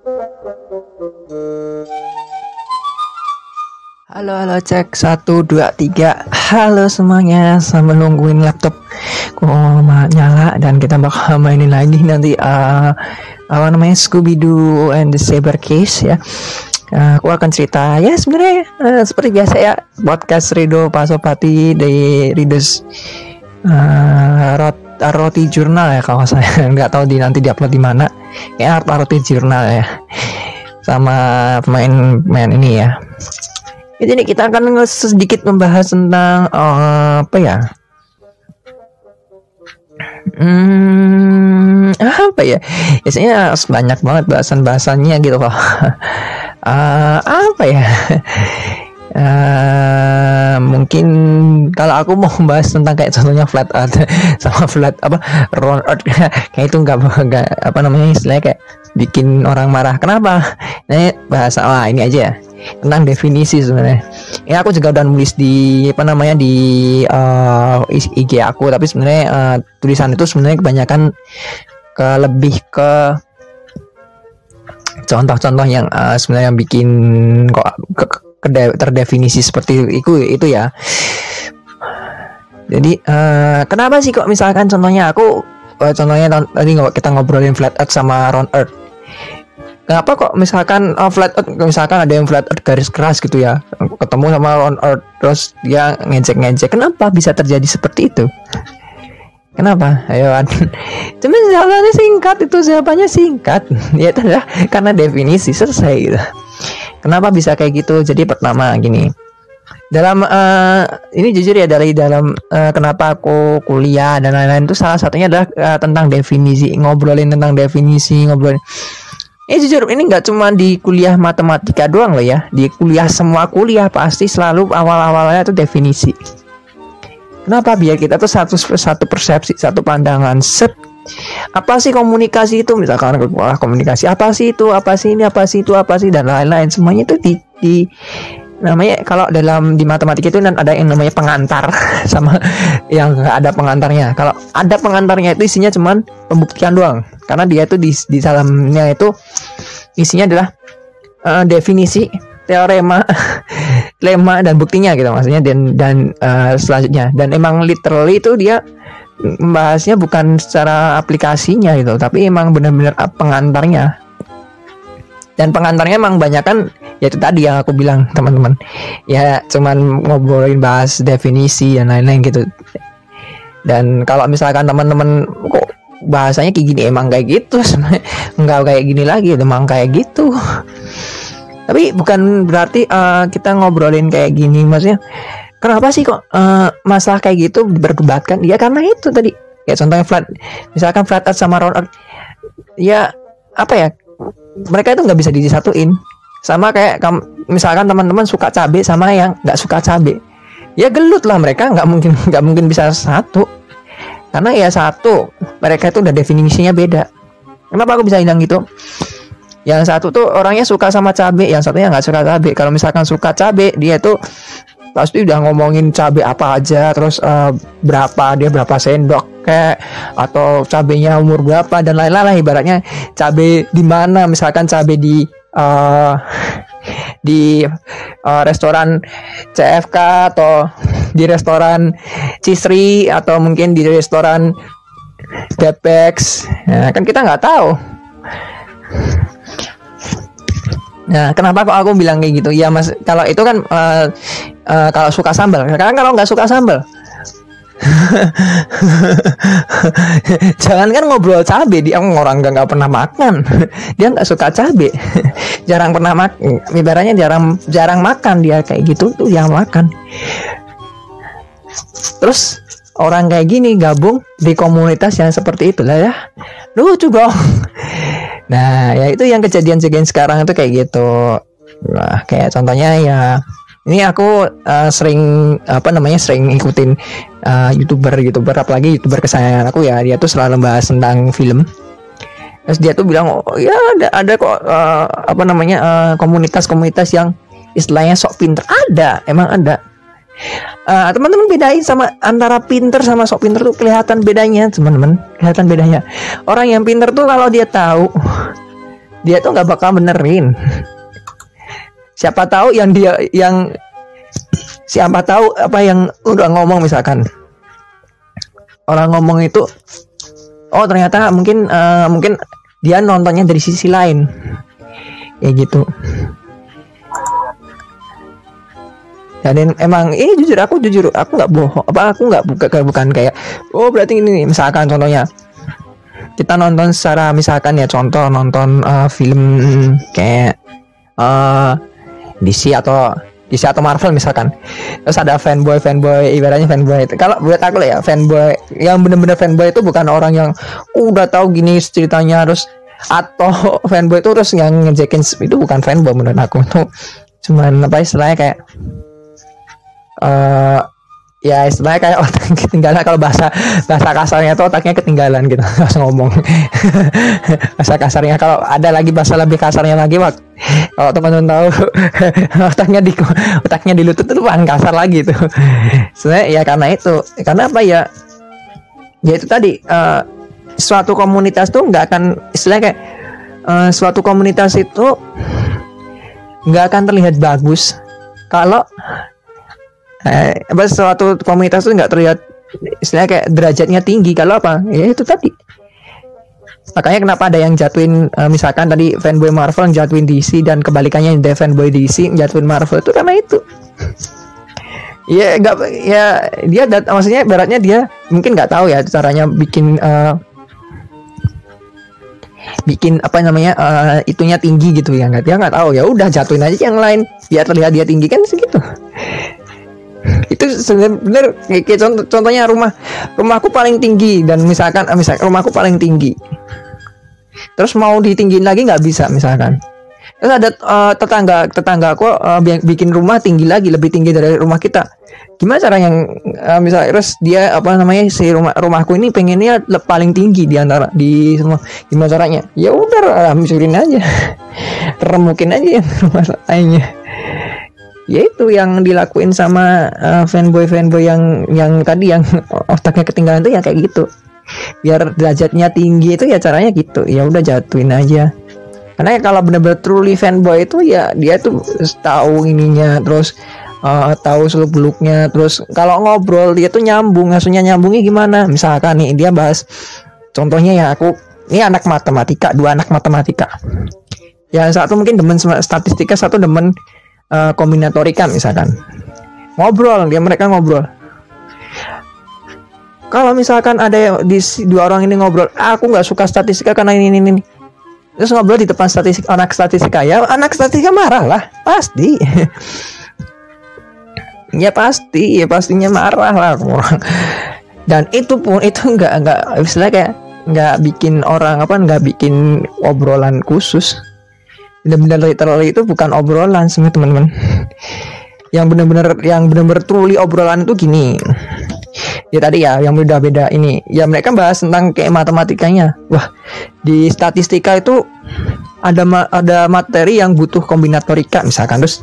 Halo halo cek. Satu dua tiga. Halo semuanya. Sambil nungguin laptop. Ku nyala dan kita bakal mainin lagi nanti uh, apa namanya Scooby Doo and the Saber Case ya. Uh, aku akan cerita ya sebenarnya uh, seperti biasa ya. Podcast Rido Pasopati dari Ridus uh, roti jurnal ya kalau saya nggak tahu di nanti diupload di mana ya roti jurnal ya sama pemain main ini ya jadi kita akan sedikit membahas tentang uh, apa ya? Hmm, apa ya? Biasanya banyak banget bahasan-bahasannya gitu kok. uh, apa ya? Uh, mungkin kalau aku mau bahas tentang kayak contohnya flat earth sama flat apa round earth kayak itu nggak nggak apa namanya istilahnya kayak bikin orang marah kenapa nah bahasa wah ini aja ya tentang definisi sebenarnya. Ini aku juga udah nulis di apa namanya di uh, eh, IG aku, tapi sebenarnya uh, tulisan itu sebenarnya kebanyakan ke lebih ke contoh-contoh yang uh, sebenarnya yang bikin kok ke, terdefinisi seperti itu itu ya. Jadi uh, kenapa sih kok misalkan contohnya aku uh, contohnya tadi kita ngobrolin flat earth sama round earth Kenapa kok misalkan oh, flat earth misalkan ada yang flat earth garis keras gitu ya ketemu sama round earth terus dia ngejek-ngejek kenapa bisa terjadi seperti itu? Kenapa? Ayo Cuma jawabannya singkat itu jawabannya singkat ya adalah karena definisi selesai gitu. Kenapa bisa kayak gitu? Jadi pertama gini dalam uh, ini jujur ya dari dalam uh, kenapa aku kuliah dan lain-lain itu salah satunya adalah uh, tentang definisi ngobrolin tentang definisi ngobrolin Eh jujur ini nggak cuma di kuliah matematika doang loh ya. Di kuliah semua kuliah pasti selalu awal-awalnya itu definisi. Kenapa? Biar kita tuh satu satu persepsi, satu pandangan. Set. Apa sih komunikasi itu? Misalkan komunikasi apa sih itu? Apa sih ini? Apa sih itu? Apa sih dan lain-lain. Semuanya itu di, di namanya kalau dalam di matematika itu kan ada yang namanya pengantar sama yang nggak ada pengantarnya kalau ada pengantarnya itu isinya cuman pembuktian doang karena dia itu di di dalamnya itu isinya adalah uh, definisi teorema lema dan buktinya gitu maksudnya dan dan uh, selanjutnya dan emang literally itu dia membahasnya bukan secara aplikasinya gitu tapi emang benar-benar pengantarnya. Dan pengantarnya emang banyak kan ya itu tadi yang aku bilang teman-teman. Ya cuman ngobrolin bahas definisi dan lain-lain gitu. Dan kalau misalkan teman-teman kok bahasanya kayak gini emang kayak gitu nggak kayak gini lagi emang kayak gitu. Tapi bukan berarti uh, kita ngobrolin kayak gini maksudnya kenapa sih kok uh, masalah kayak gitu berdebatkan? Ya karena itu tadi. Ya contohnya flat. Misalkan flat earth sama round earth. Ya apa ya? Mereka itu nggak bisa disatuin. Sama kayak misalkan teman-teman suka cabe sama yang nggak suka cabe. Ya gelut lah mereka. Nggak mungkin nggak mungkin bisa satu. Karena ya satu mereka itu udah definisinya beda. Kenapa aku bisa bilang gitu? Yang satu tuh orangnya suka sama cabe yang satunya nggak suka cabe. Kalau misalkan suka cabe dia tuh pasti udah ngomongin cabe apa aja terus uh, berapa dia berapa sendok kayak atau cabenya umur berapa dan lain-lain lah ibaratnya cabe di mana. Misalkan cabe di uh, di uh, restoran CFK atau di restoran Cisri atau mungkin di restoran Depex. Ya, kan kita nggak tahu Nah, kenapa kok aku bilang kayak gitu? Ya, Mas, kalau itu kan uh, uh, kalau suka sambal. Sekarang kalau nggak suka sambal, Jangan kan ngobrol cabe dia orang nggak pernah makan. dia nggak suka cabe. jarang pernah makan. Ibaratnya jarang jarang makan dia kayak gitu tuh yang makan. Terus orang kayak gini gabung di komunitas yang seperti itulah ya. Lucu dong. Nah, ya itu yang kejadian-kejadian sekarang itu kayak gitu. Nah, kayak contohnya ya ini aku uh, sering apa namanya sering ikutin uh, youtuber youtuber apalagi youtuber kesayangan aku ya dia tuh selalu bahas tentang film. Terus dia tuh bilang oh ya ada ada kok uh, apa namanya komunitas-komunitas uh, yang istilahnya sok pinter. Ada emang ada uh, teman-teman bedain sama antara pinter sama sok pinter tuh kelihatan bedanya teman-teman. Kelihatan bedanya. Orang yang pinter tuh kalau dia tahu dia tuh nggak bakal benerin. Siapa tahu yang dia yang siapa tahu apa yang udah ngomong misalkan. Orang ngomong itu oh ternyata mungkin uh, mungkin dia nontonnya dari sisi lain. Ya gitu dan emang ini jujur aku jujur aku nggak bohong. Apa aku nggak buka bukan kayak oh berarti ini misalkan contohnya. Kita nonton secara misalkan ya contoh nonton uh, film kayak uh, DC atau DC atau Marvel misalkan. Terus ada fanboy fanboy ibaratnya fanboy itu. Kalau buat aku ya fanboy yang bener-bener fanboy itu bukan orang yang udah tahu gini ceritanya terus atau fanboy itu terus yang ngejekin itu bukan fanboy menurut aku. Itu cuman apa istilahnya kayak uh, ya istilahnya kayak otak ketinggalan. Kalau bahasa bahasa kasarnya itu otaknya ketinggalan gitu. Langsung ngomong. Bahasa kasarnya. Kalau ada lagi bahasa lebih kasarnya lagi mak kalau teman-teman tahu otaknya di otaknya di lutut itu bukan kasar lagi tuh. Sebenarnya ya karena itu. Karena apa ya? Ya itu tadi uh, suatu komunitas tuh nggak akan istilahnya kayak uh, suatu komunitas itu nggak akan terlihat bagus kalau eh, apa suatu komunitas itu nggak terlihat istilahnya kayak derajatnya tinggi kalau apa? Ya itu tadi. Makanya kenapa ada yang jatuhin uh, misalkan tadi fanboy Marvel yang jatuhin DC dan kebalikannya yang fanboy DC jatuhin Marvel itu karena itu. Ya nggak ya dia dat maksudnya beratnya dia mungkin nggak tahu ya caranya bikin uh, bikin apa namanya uh, itunya tinggi gitu ya nggak dia nggak tahu. Ya udah jatuhin aja yang lain. Biar terlihat dia tinggi kan segitu itu sebenarnya kayak contoh, contohnya rumah rumahku paling tinggi dan misalkan eh, misalkan rumahku paling tinggi. Terus mau ditinggiin lagi nggak bisa misalkan. Terus ada uh, tetangga tetangga aku uh, bikin rumah tinggi lagi lebih tinggi dari rumah kita. Gimana cara yang uh, misalnya terus dia apa namanya si rumah rumahku ini pengennya paling tinggi di antara di semua. Gimana caranya? Ya udah hamsurin aja. Remukin aja yang rumah lainnya ya itu yang dilakuin sama uh, fanboy fanboy yang yang tadi yang otaknya ketinggalan tuh ya kayak gitu. Biar derajatnya tinggi itu ya caranya gitu. Ya udah jatuhin aja. Karena kalau bener-bener truly fanboy itu ya dia tuh tahu ininya terus uh, tahu seluk beluknya terus kalau ngobrol dia tuh nyambung maksudnya nyambungnya gimana? Misalkan nih dia bahas contohnya ya aku ini anak matematika dua anak matematika. Yang satu mungkin demen statistika satu demen uh, kombinatorika misalkan. Ngobrol dia mereka ngobrol. Kalau misalkan ada di dua orang ini ngobrol aku nggak suka statistika karena ini ini ini. Terus ngobrol di depan statistik anak statistika. Ya anak statistika marah lah. Pasti. Ya pasti. Ya pastinya marah lah orang. Dan itu pun itu nggak nggak istilahnya kayak nggak bikin orang apa nggak bikin obrolan khusus benar-benar literally itu bukan obrolan semua teman-teman. Yang benar-benar yang benar-benar truly obrolan itu gini. Ya tadi ya yang beda-beda ini. Ya mereka bahas tentang kayak matematikanya. Wah di statistika itu ada ma ada materi yang butuh kombinatorika misalkan. Terus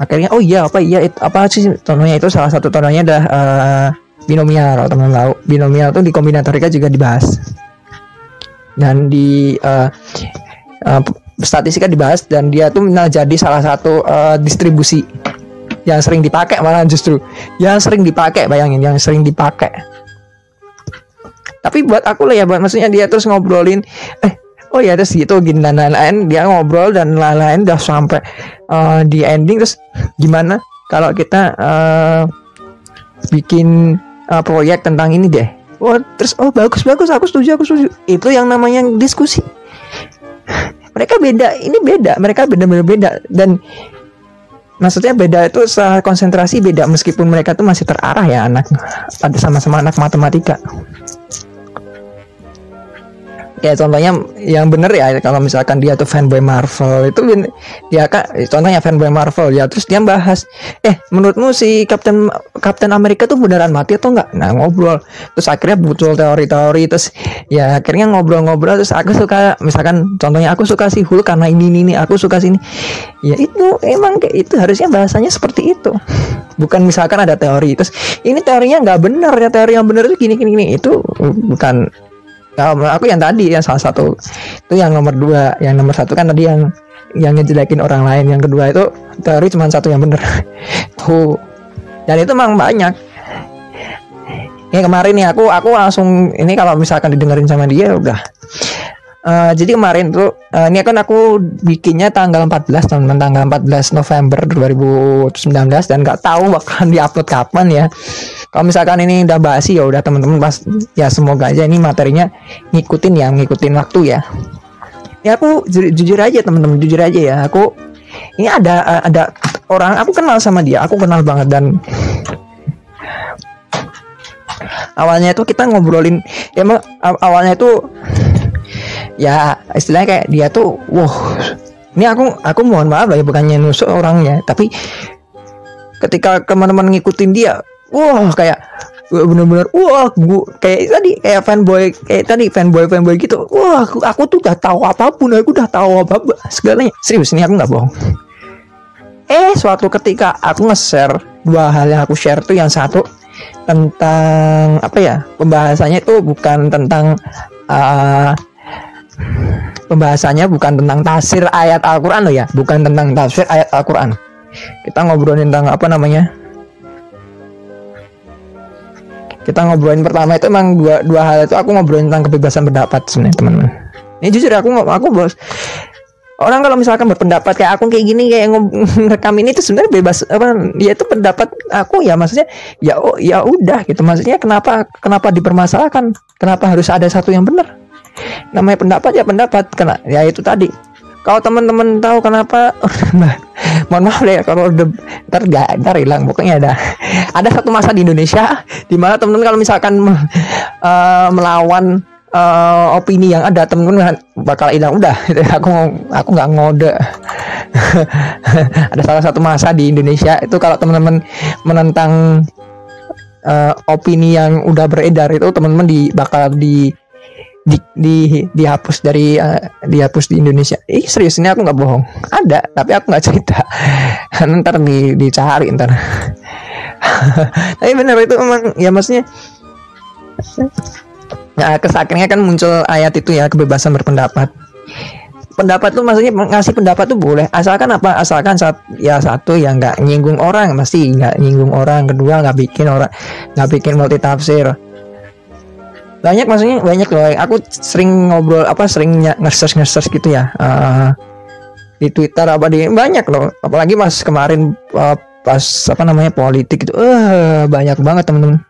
akhirnya oh iya apa iya it, apa sih? Contohnya itu salah satu contohnya adalah uh, binomial. Kalau teman tahu binomial itu di kombinatorika juga dibahas. Dan di uh, uh, statistika dibahas dan dia tuh nah, jadi salah satu uh, distribusi. Yang sering dipakai malah justru. Yang sering dipakai bayangin yang sering dipakai. Tapi buat aku lah ya buat maksudnya dia terus ngobrolin eh oh ya terus gitu gini dan lain-lain. Dia ngobrol dan lain-lain udah sampai uh, di ending terus gimana kalau kita uh, bikin uh, proyek tentang ini deh. Oh terus oh bagus bagus aku setuju aku setuju. Itu yang namanya diskusi mereka beda ini beda mereka benar-benar beda. Dan maksudnya beda itu konsentrasi beda meskipun mereka tuh masih terarah ya anak pada sama-sama anak matematika ya contohnya yang bener ya kalau misalkan dia tuh fanboy Marvel itu dia kak contohnya fanboy Marvel ya terus dia bahas eh menurutmu si Captain Captain Amerika tuh beneran mati atau enggak? Nah ngobrol terus akhirnya muncul teori-teori terus ya akhirnya ngobrol-ngobrol terus aku suka misalkan contohnya aku suka si Hulk karena ini ini, ini aku suka sini. Ya itu emang kayak itu harusnya bahasanya seperti itu. Bukan misalkan ada teori terus ini teorinya nggak benar ya teori yang benar itu gini gini. Itu bukan Kalau aku yang tadi yang salah satu itu yang nomor dua, yang nomor satu kan tadi yang yang ngejelekin orang lain, yang kedua itu teori cuma satu yang bener. Tuh. Dan itu memang banyak. Ya kemarin nih aku aku langsung ini kalau misalkan didengerin sama dia udah Uh, jadi kemarin tuh uh, ini kan aku bikinnya tanggal 14 teman tanggal 14 November 2019 dan nggak tahu bakalan diupload kapan ya. Kalau misalkan ini udah basi ya udah teman-teman pas ya semoga aja ini materinya ngikutin ya ngikutin waktu ya. Ya aku ju jujur aja teman-teman jujur aja ya aku ini ada ada orang aku kenal sama dia aku kenal banget dan awalnya itu kita ngobrolin ya awalnya itu ya istilahnya kayak dia tuh wow ini aku aku mohon maaf lah ya bukannya nusuk orangnya tapi ketika teman-teman ngikutin dia wah kayak bener-bener wah gua kayak tadi kayak fanboy kayak tadi fanboy fanboy gitu wah aku, aku tuh udah tahu apa pun aku udah tahu apa, apa segalanya. Serius ini aku nggak bohong. Eh suatu ketika aku nge-share dua hal yang aku share tuh yang satu tentang apa ya pembahasannya itu bukan tentang uh, Pembahasannya bukan tentang tafsir ayat Al-Quran loh ya. Bukan tentang tafsir ayat Al-Quran. Kita ngobrolin tentang apa namanya? Kita ngobrolin pertama itu emang dua, dua hal itu aku ngobrolin tentang kebebasan pendapat sebenarnya teman-teman. Ini jujur aku aku bos. Orang kalau misalkan berpendapat kayak aku kayak gini kayak ngerekam ini itu sebenarnya bebas apa ya itu pendapat aku ya maksudnya ya oh ya udah gitu. Maksudnya kenapa kenapa dipermasalahkan? Kenapa harus ada satu yang benar namanya pendapat ya pendapat. Kena ya itu tadi. Kalau teman-teman tahu kenapa mohon maaf ya kalau udah ntar gak hilang pokoknya ada. Ada satu masa di Indonesia di mana teman-teman kalau misalkan uh, melawan uh, opini yang ada teman-teman bakal hilang. Udah aku aku nggak ngode. Ada salah satu masa di Indonesia itu kalau teman-teman menentang uh, opini yang udah beredar itu teman-teman di bakal di di, di dihapus dari uh, dihapus di Indonesia. Ih serius ini aku nggak bohong. Ada tapi aku nggak cerita. ntar di dicari ntar. tapi benar itu emang ya maksudnya. Nah, kesakitnya kan muncul ayat itu ya kebebasan berpendapat. Pendapat tuh maksudnya ngasih pendapat tuh boleh asalkan apa asalkan saat ya satu ya nggak nyinggung orang mesti nggak nyinggung orang kedua nggak bikin orang nggak bikin multi tafsir banyak maksudnya banyak loh. Aku sering ngobrol apa sering nge-search nge gitu ya. Uh, di Twitter apa di banyak loh. Apalagi pas kemarin uh, pas apa namanya politik itu uh, banyak banget temen-temen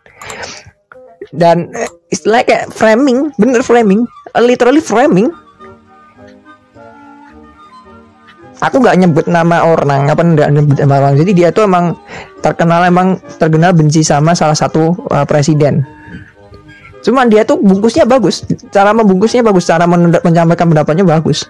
dan istilah kayak framing bener framing. Literally framing. Aku nggak nyebut nama orang apa nggak nyebut nama orang. Jadi dia tuh emang terkenal emang terkenal benci sama salah satu uh, presiden Cuman dia tuh bungkusnya bagus, cara membungkusnya bagus, cara menyampaikan pendapatnya bagus.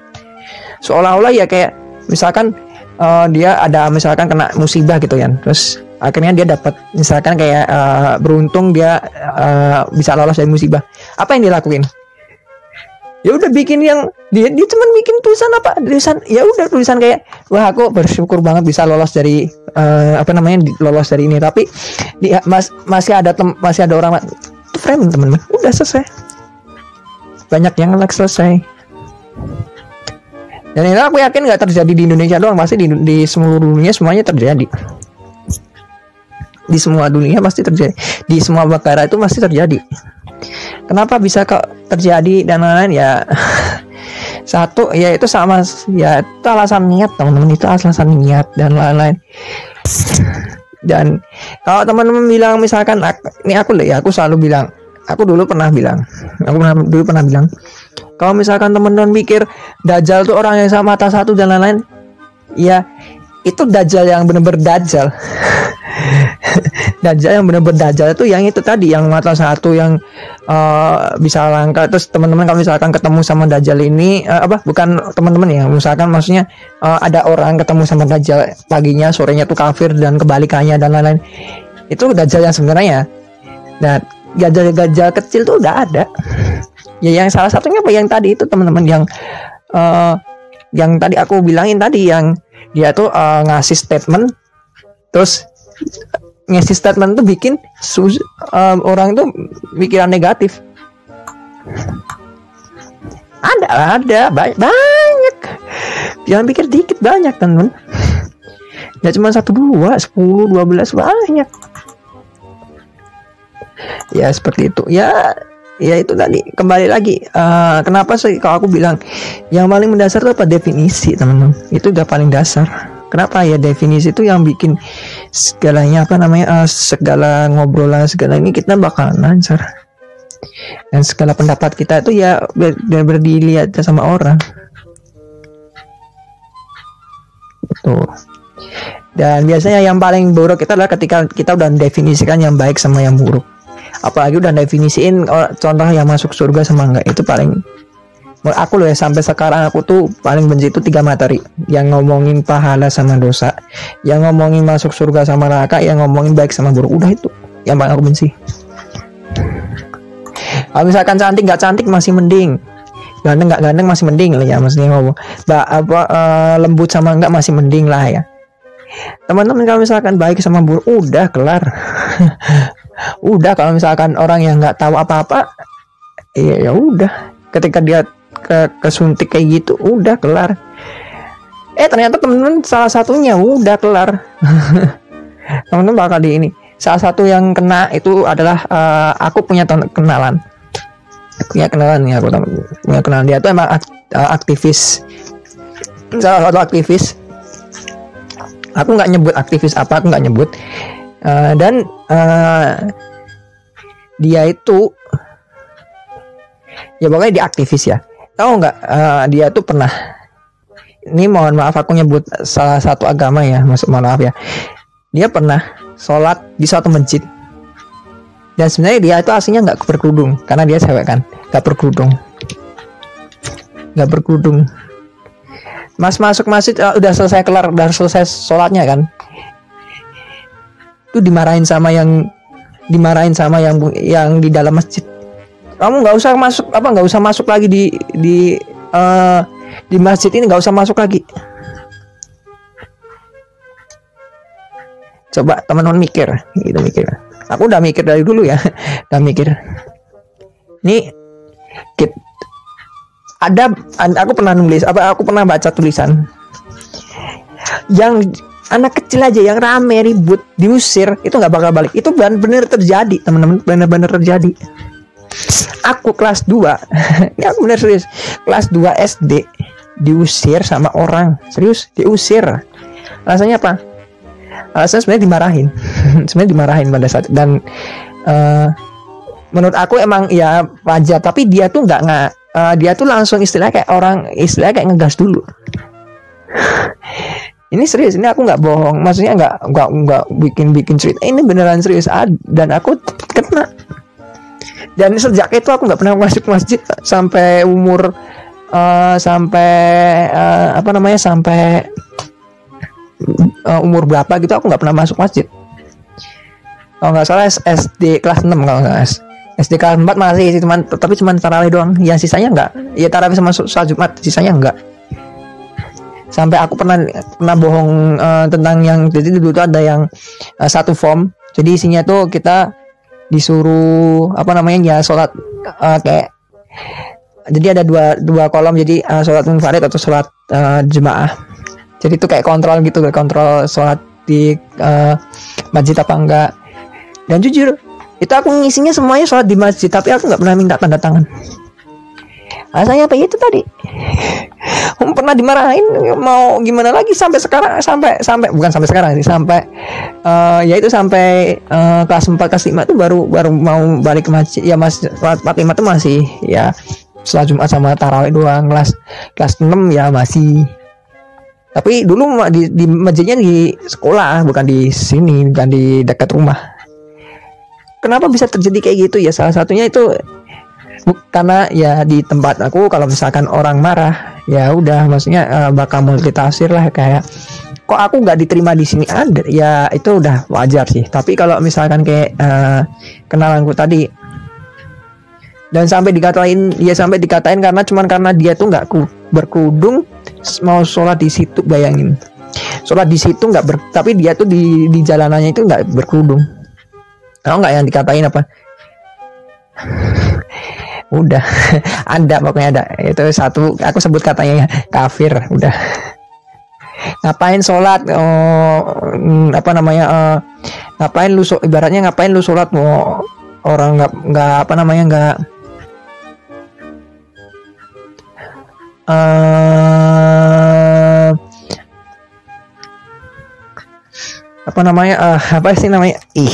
Seolah-olah ya kayak misalkan uh, dia ada misalkan kena musibah gitu ya, terus akhirnya dia dapat misalkan kayak uh, beruntung dia uh, bisa lolos dari musibah. Apa yang dia lakuin? ya udah bikin yang dia dia cuma bikin tulisan apa tulisan ya udah tulisan kayak wah aku bersyukur banget bisa lolos dari uh, apa namanya lolos dari ini tapi dia mas, masih ada tem, masih ada orang framing teman-teman. Udah selesai. Banyak yang like selesai. Dan ini aku yakin nggak terjadi di Indonesia doang. Pasti di, di seluruh dunia semuanya terjadi. Di semua dunia pasti terjadi. Di semua negara itu pasti terjadi. Kenapa bisa kok terjadi dan lain-lain? Ya satu ya itu sama ya itu alasan niat teman-teman. Itu alasan niat dan lain-lain dan kalau teman-teman bilang misalkan ini aku ya aku selalu bilang aku dulu pernah bilang aku pernah dulu pernah bilang kalau misalkan teman-teman mikir dajjal tuh orang yang sama mata satu dan lain-lain ya itu dajjal yang benar-benar dajjal dajjal yang benar-benar dajjal itu yang itu tadi yang mata satu yang uh, bisa langka. Terus teman-teman kalau misalkan ketemu sama dajjal ini uh, apa bukan teman-teman ya misalkan maksudnya uh, ada orang ketemu sama dajjal paginya sorenya tuh kafir dan kebalikannya dan lain-lain. Itu dajjal yang sebenarnya. Nah gajah-gajah kecil tuh udah ada. Ya yang salah satunya apa? Yang tadi itu teman-teman yang uh, yang tadi aku bilangin tadi yang dia tuh uh, ngasih statement terus ngasih statement tuh bikin um, orang tuh pikiran negatif. Ada ada banyak banyak. Jangan pikir dikit banyak teman ya cuma satu dua sepuluh dua belas banyak. Ya seperti itu. Ya ya itu tadi. Kembali lagi uh, kenapa sih kalau aku bilang yang paling mendasar itu apa? Definisi teman-teman. Itu udah paling dasar. Kenapa ya definisi itu yang bikin segalanya apa namanya uh, segala ngobrolan segala ini kita bakalan lancar dan segala pendapat kita itu ya benar-benar dilihat sama orang. Tuh. Dan biasanya yang paling buruk itu adalah ketika kita udah definisikan yang baik sama yang buruk. Apalagi udah definisiin oh, contoh yang masuk surga sama enggak itu paling aku loh ya sampai sekarang aku tuh paling benci itu tiga materi. Yang ngomongin pahala sama dosa. Yang ngomongin masuk surga sama neraka. Yang ngomongin baik sama buruk. Udah itu yang paling aku benci. Kalau misalkan cantik nggak cantik masih mending. Ganteng nggak ganteng masih mending lah ya maksudnya ngomong. Ba, apa uh, lembut sama enggak masih mending lah ya. Teman-teman kalau misalkan baik sama buruk udah kelar. Udah kalau misalkan orang yang nggak tahu apa-apa ya ya udah. Ketika dia ke kesuntik kayak gitu udah kelar. Eh ternyata temen-temen salah satunya udah kelar. Temen-temen bakal di ini. Salah satu yang kena itu adalah uh, aku punya kenalan. Punya kenalan ya aku punya kenalan. Dia tuh emang eh, aktivis. Salah satu aktivis. Aku nggak nyebut aktivis apa aku nggak nyebut. Uh, dan uh, dia itu ya pokoknya dia aktivis ya tahu nggak uh, dia tuh pernah ini mohon maaf aku nyebut salah satu agama ya maksud mohon maaf ya. Dia pernah sholat di suatu masjid. Dan sebenarnya dia itu aslinya nggak berkerudung karena dia cewek kan nggak berkerudung. Nggak berkerudung. Mas masuk masjid uh, udah selesai kelar udah selesai sholatnya kan. Itu dimarahin sama yang dimarahin sama yang yang di dalam masjid kamu nggak usah masuk apa nggak usah masuk lagi di di uh, di masjid ini nggak usah masuk lagi. Coba teman-teman mikir gitu mikir. Aku udah mikir dari dulu ya udah mikir. Ini kit ada aku pernah nulis apa aku pernah baca tulisan. Yang anak kecil aja yang rame ribut diusir itu nggak bakal balik. Itu benar-benar terjadi teman-teman benar-benar terjadi aku kelas 2 ini aku benar serius. Kelas 2 SD diusir sama orang. Serius diusir. Alasannya apa? Alasannya sebenarnya dimarahin. Sebenarnya dimarahin pada saat dan uh, menurut aku emang ya wajar. Tapi dia tuh nggak nggak uh, dia tuh langsung istilah kayak orang istilah kayak ngegas dulu. Ini serius ini aku nggak bohong. Maksudnya nggak nggak nggak bikin bikin cerita. Ini beneran serius. Dan aku kena dan sejak itu aku nggak pernah masuk masjid sampai umur uh, sampai uh, apa namanya sampai uh, umur berapa gitu aku nggak pernah masuk masjid. Kalau nggak salah SD kelas 6 kalau nggak SD kelas 4 masih sih cuman tapi cuman tarawih doang. Yang sisanya enggak ya tarawih sama sholat Jumat sisanya enggak sampai aku pernah pernah bohong uh, tentang yang jadi dulu tuh ada yang uh, satu form. Jadi isinya tuh kita disuruh apa namanya ya sholat uh, kayak jadi ada dua dua kolom jadi uh, sholat munfarid atau sholat uh, jemaah. Jadi itu kayak kontrol gitu kayak kontrol sholat di uh, masjid apa enggak. Dan jujur itu aku ngisinya semuanya sholat di masjid tapi aku nggak pernah minta tanda tangan alasannya apa? Itu tadi. Pernah dimarahin mau gimana lagi sampai sekarang sampai sampai bukan sampai sekarang sih sampai uh, ya itu sampai uh, kelas 4 kelas 5 itu baru baru mau balik ke masjid ya mas kelas 4 5 itu masih ya setelah Jumat sama tarawih doang kelas kelas 6 ya masih. Tapi dulu di, di masjidnya di sekolah bukan di sini bukan di dekat rumah. Kenapa bisa terjadi kayak gitu ya? Salah satunya itu karena ya di tempat aku kalau misalkan orang marah ya udah maksudnya uh, bakal multitafsir lah kayak kok aku nggak diterima di sini? Ada ya itu udah wajar sih. Tapi kalau misalkan kayak uh, kenalanku tadi dan sampai dikatain ya sampai dikatain karena cuman karena dia tuh nggak berkerudung mau sholat di situ bayangin. Sholat di situ nggak ber tapi dia tuh di di jalanannya itu nggak berkerudung. Tahu nggak yang dikatain apa udah. Ada pokoknya ada. Itu satu aku sebut katanya kafir udah. Ngapain sholat? Oh, apa namanya uh, ngapain lu so, ibaratnya ngapain lu sholat? Mau orang nggak nggak apa namanya nggak uh, apa namanya uh, apa sih namanya? Ih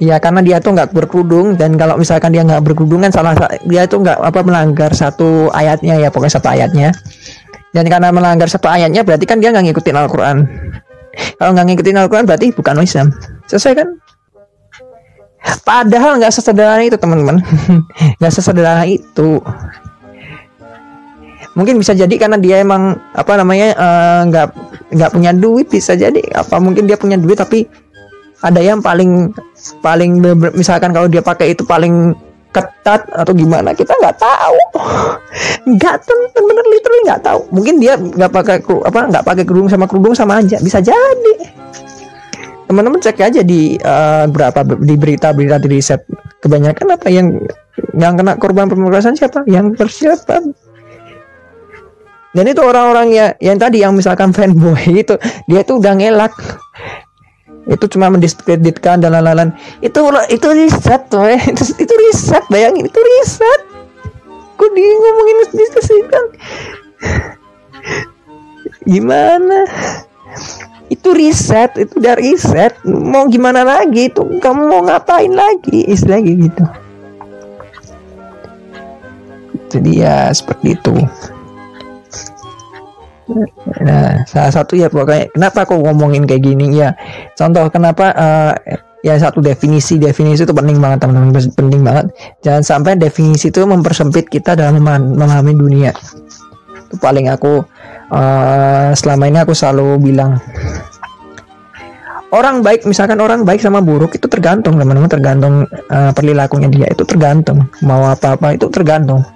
Ya karena dia tuh nggak berkerudung dan kalau misalkan dia nggak berkerudung kan salah dia tuh nggak apa melanggar satu ayatnya ya pokoknya satu ayatnya. Dan karena melanggar satu ayatnya berarti kan dia nggak ngikutin Al-Quran. Kalau nggak ngikutin Al-Quran berarti bukan Islam. Selesai kan? Padahal nggak sesederhana itu teman-teman, nggak sesederhana itu. Mungkin bisa jadi karena dia emang apa namanya eh, nggak uh, nggak punya duit bisa jadi apa mungkin dia punya duit tapi ada yang paling paling misalkan kalau dia pakai itu paling ketat atau gimana kita nggak tahu. Nggak bener-bener literally nggak tahu. Mungkin dia nggak pakai apa nggak pakai kerudung sama kerudung sama aja. Bisa jadi. Teman-teman cek aja di uh, berapa di berita-berita di riset. Kebanyakan apa yang yang kena korban pemerkosaan siapa? Yang persiapan. Dan itu orang-orang ya yang tadi yang misalkan fanboy itu dia tuh udah ngelak itu cuma mendiskreditkan dan lain-lain. Itu itu riset eh. itu, itu riset bayangin. Itu riset. Aku di ngomongin kan. Gimana? Itu riset itu dari riset. Mau gimana lagi? Itu kamu mau ngapain lagi? Istilahnya gitu. Jadi ya seperti itu Nah, salah satu ya pokoknya. Kenapa aku ngomongin kayak gini? Ya. Contoh kenapa uh, ya satu definisi definisi itu penting banget teman-teman. Penting banget. Jangan sampai definisi itu mempersempit kita dalam memahami dunia. Itu paling aku uh, selama ini aku selalu bilang. Orang baik misalkan orang baik sama buruk itu tergantung teman-teman. Tergantung uh, perilakunya dia. Itu tergantung. Mau apa-apa itu tergantung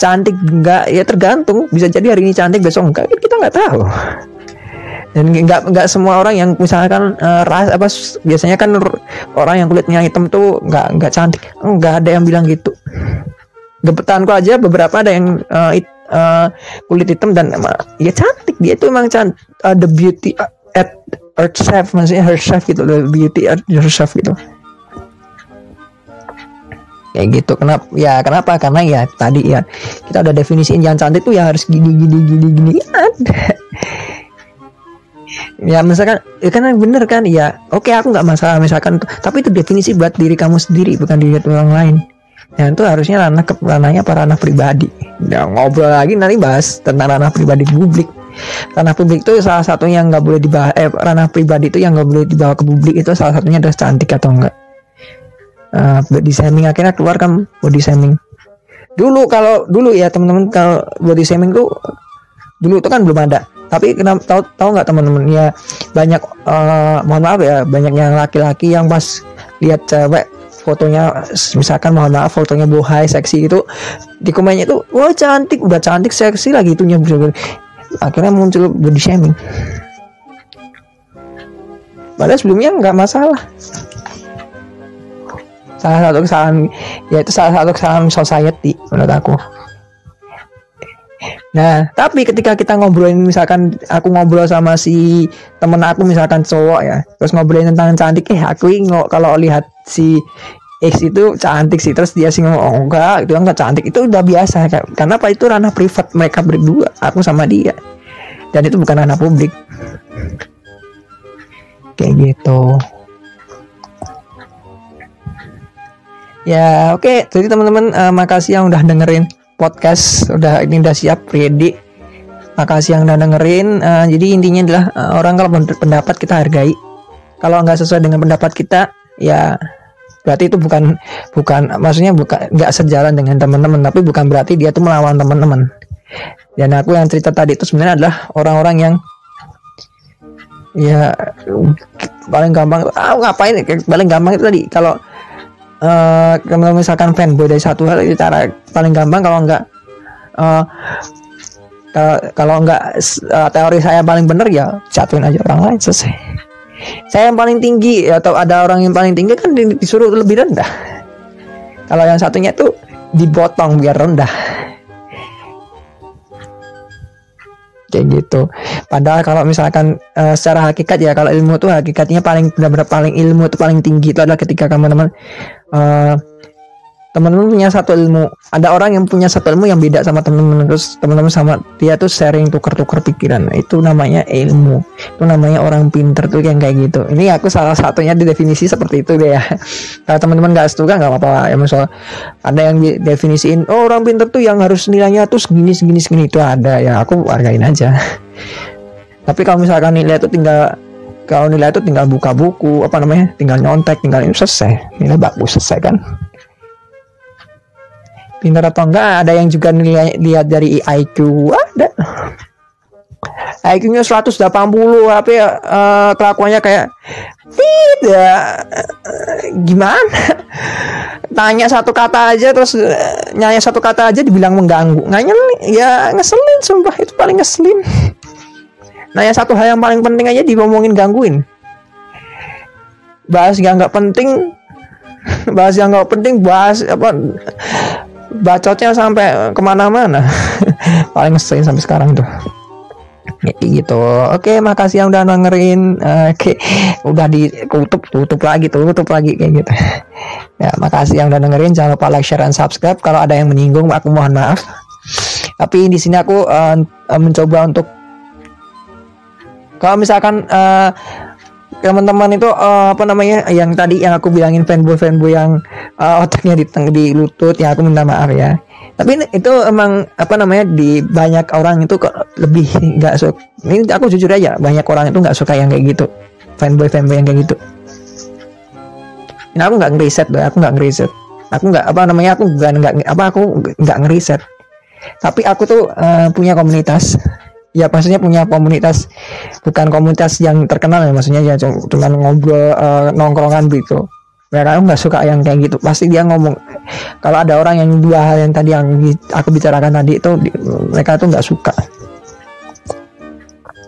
cantik enggak ya tergantung. Bisa jadi hari ini cantik besok enggak. Kita nggak tahu. Dan nggak nggak semua orang yang misalkan uh, ras apa biasanya kan orang yang kulitnya hitam tuh nggak nggak cantik. Nggak ada yang bilang gitu. Gebetanku aja beberapa ada yang uh, it, uh, kulit hitam dan uh, ya cantik. Dia itu emang cantik uh, the beauty at herself maksudnya herself gitu the beauty at herself gitu kayak gitu. Kenapa ya kenapa? Karena ya tadi ya kita udah definisiin yang cantik tuh ya harus gini gini gini gini. Ada. Ya misalkan ya kan bener kan? Ya oke aku nggak masalah misalkan tapi itu definisi buat diri kamu sendiri bukan diri orang lain. Dan itu harusnya ranah ke ranahnya para ranah pribadi. Ya ngobrol lagi nanti bahas tentang ranah pribadi publik. Ranah publik itu salah satu yang nggak boleh dibahas eh ranah pribadi itu yang nggak boleh dibawa ke publik itu salah satunya adalah cantik atau enggak uh, body shaming akhirnya keluar kan body shaming. Dulu kalau dulu ya teman-teman kalau body shaming tuh dulu itu kan belum ada. Tapi kenapa tahu tahu nggak teman-teman? Ya banyak uh, mohon maaf ya banyak yang laki-laki yang pas lihat cewek fotonya misalkan mohon maaf fotonya bohai seksi itu di komennya itu wah cantik udah cantik seksi lagi itunya. Akhirnya muncul body shaming. Padahal sebelumnya nggak masalah salah satu kesalahan ya itu salah satu kesalahan society menurut aku. Nah, tapi ketika kita ngobrolin misalkan aku ngobrol sama si temen aku misalkan cowok ya, terus ngobrolin tentang cantik, eh aku nggak kalau lihat si X itu cantik sih, terus dia sih ngomong oh, enggak, itu enggak cantik, itu udah biasa karena apa? Itu ranah privat mereka berdua, aku sama dia, dan itu bukan ranah publik, kayak gitu. Ya oke, okay. jadi teman-teman uh, makasih yang udah dengerin podcast, udah ini udah siap ready. Makasih yang udah dengerin. Uh, jadi intinya adalah uh, orang kalau pendapat kita hargai. Kalau nggak sesuai dengan pendapat kita, ya berarti itu bukan bukan maksudnya bukan nggak sejalan dengan teman-teman, tapi bukan berarti dia tuh melawan teman-teman. Dan aku yang cerita tadi itu sebenarnya adalah orang-orang yang ya paling gampang ah ngapain paling gampang itu tadi kalau uh, misalkan fanboy dari satu hal itu cara paling gampang kalau enggak uh, uh, kalau enggak uh, teori saya paling benar ya jatuhin aja orang lain selesai. Saya yang paling tinggi atau ada orang yang paling tinggi kan disuruh lebih rendah. Kalau yang satunya tuh dipotong biar rendah kayak gitu. Padahal kalau misalkan uh, secara hakikat ya kalau ilmu tuh hakikatnya paling benar-benar paling ilmu itu paling tinggi itu adalah ketika teman-teman uh, teman-teman punya satu ilmu. Ada orang yang punya satu ilmu yang beda sama teman-teman terus teman-teman sama dia tuh sharing tukar-tukar pikiran. Nah, itu namanya ilmu. Itu namanya orang pinter tuh yang kayak gitu. Ini aku salah satunya di definisi seperti itu deh ya. Kalau teman-teman nggak setuju nggak apa-apa ya misal ada yang definisiin oh orang pinter tuh yang harus nilainya tuh segini segini segini. Itu ada ya. Aku hargain aja. Tapi kalau misalkan nilai itu tinggal kalau nilai itu tinggal buka buku apa namanya tinggal nyontek tinggal ini selesai. Nilai bagus selesai kan pintar atau enggak ada yang juga nilai lihat dari IQ ada. IQ-nya 180 tapi uh, kelakuannya kayak tidak gimana? Tanya satu kata aja terus uh, nyanya satu kata aja dibilang mengganggu. Nggak ya ngeselin sumpah itu paling ngeselin. Nanya satu hal yang paling penting aja diomongin gangguin. Bahas yang nggak penting bahas yang nggak penting bahas apa bacotnya sampai ke mana-mana. Paling ngeselin sampai sekarang tuh. Kayak gitu. Oke makasih yang udah dengerin. Oke udah ditutup tutup lagi tutup lagi kayak gitu. Ya makasih yang udah dengerin. Jangan lupa like share dan subscribe. Kalau ada yang menyinggung aku mohon maaf. Tapi di sini aku uh, mencoba untuk kalau misalkan uh, teman-teman itu uh, apa namanya yang tadi yang aku bilangin fanboy fanboy yang uh, otaknya di di lutut ya aku minta maaf ya. Tapi itu emang apa namanya di banyak orang itu kok lebih nggak suka ini aku jujur aja banyak orang itu nggak suka yang kayak gitu. Fanboy fanboy yang kayak gitu. Ini aku nggak ngeriset deh aku nggak ngeriset. Aku nggak apa namanya aku nggak nggak apa aku nggak ngeriset. Tapi aku tuh uh, punya komunitas ya maksudnya punya komunitas bukan komunitas yang terkenal ya maksudnya ya cuma ngobrol uh, nongkrongan gitu. Mereka nggak suka yang kayak gitu pasti dia ngomong kalau ada orang yang dua hal yang tadi yang aku bicarakan tadi itu mereka tuh nggak suka.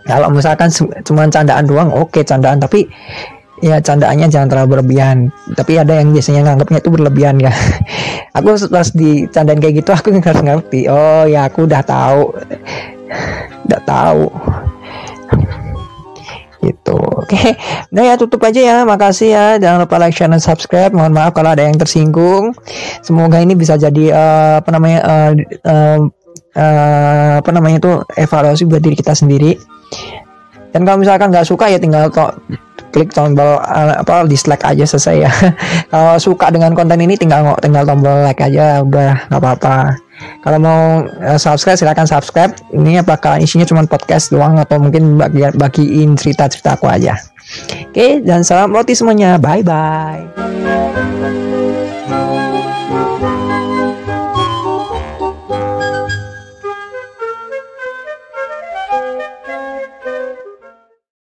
Kalau misalkan cuma candaan doang oke okay, candaan tapi ya candaannya jangan terlalu berlebihan. Tapi ada yang biasanya nganggapnya itu berlebihan ya. Aku pas dicandain kayak gitu aku nggak ngerti. Oh ya aku udah tahu nggak tahu. Gitu. Oke. Nah ya tutup aja ya. Makasih ya. Jangan lupa like share dan subscribe. Mohon maaf kalau ada yang tersinggung. Semoga ini bisa jadi uh, apa namanya uh, uh, uh, apa namanya itu evaluasi buat diri kita sendiri. Dan kalau misalkan nggak suka ya tinggal kok klik tombol uh, apa dislike aja selesai ya. Kalau suka dengan konten ini tinggal tinggal tombol like aja. Udah nggak apa-apa kalau mau uh, subscribe silahkan subscribe. Ini apakah isinya cuma podcast doang atau mungkin bagi bagiin cerita-cerita aku aja. Oke, dan salam roti semuanya. Bye bye.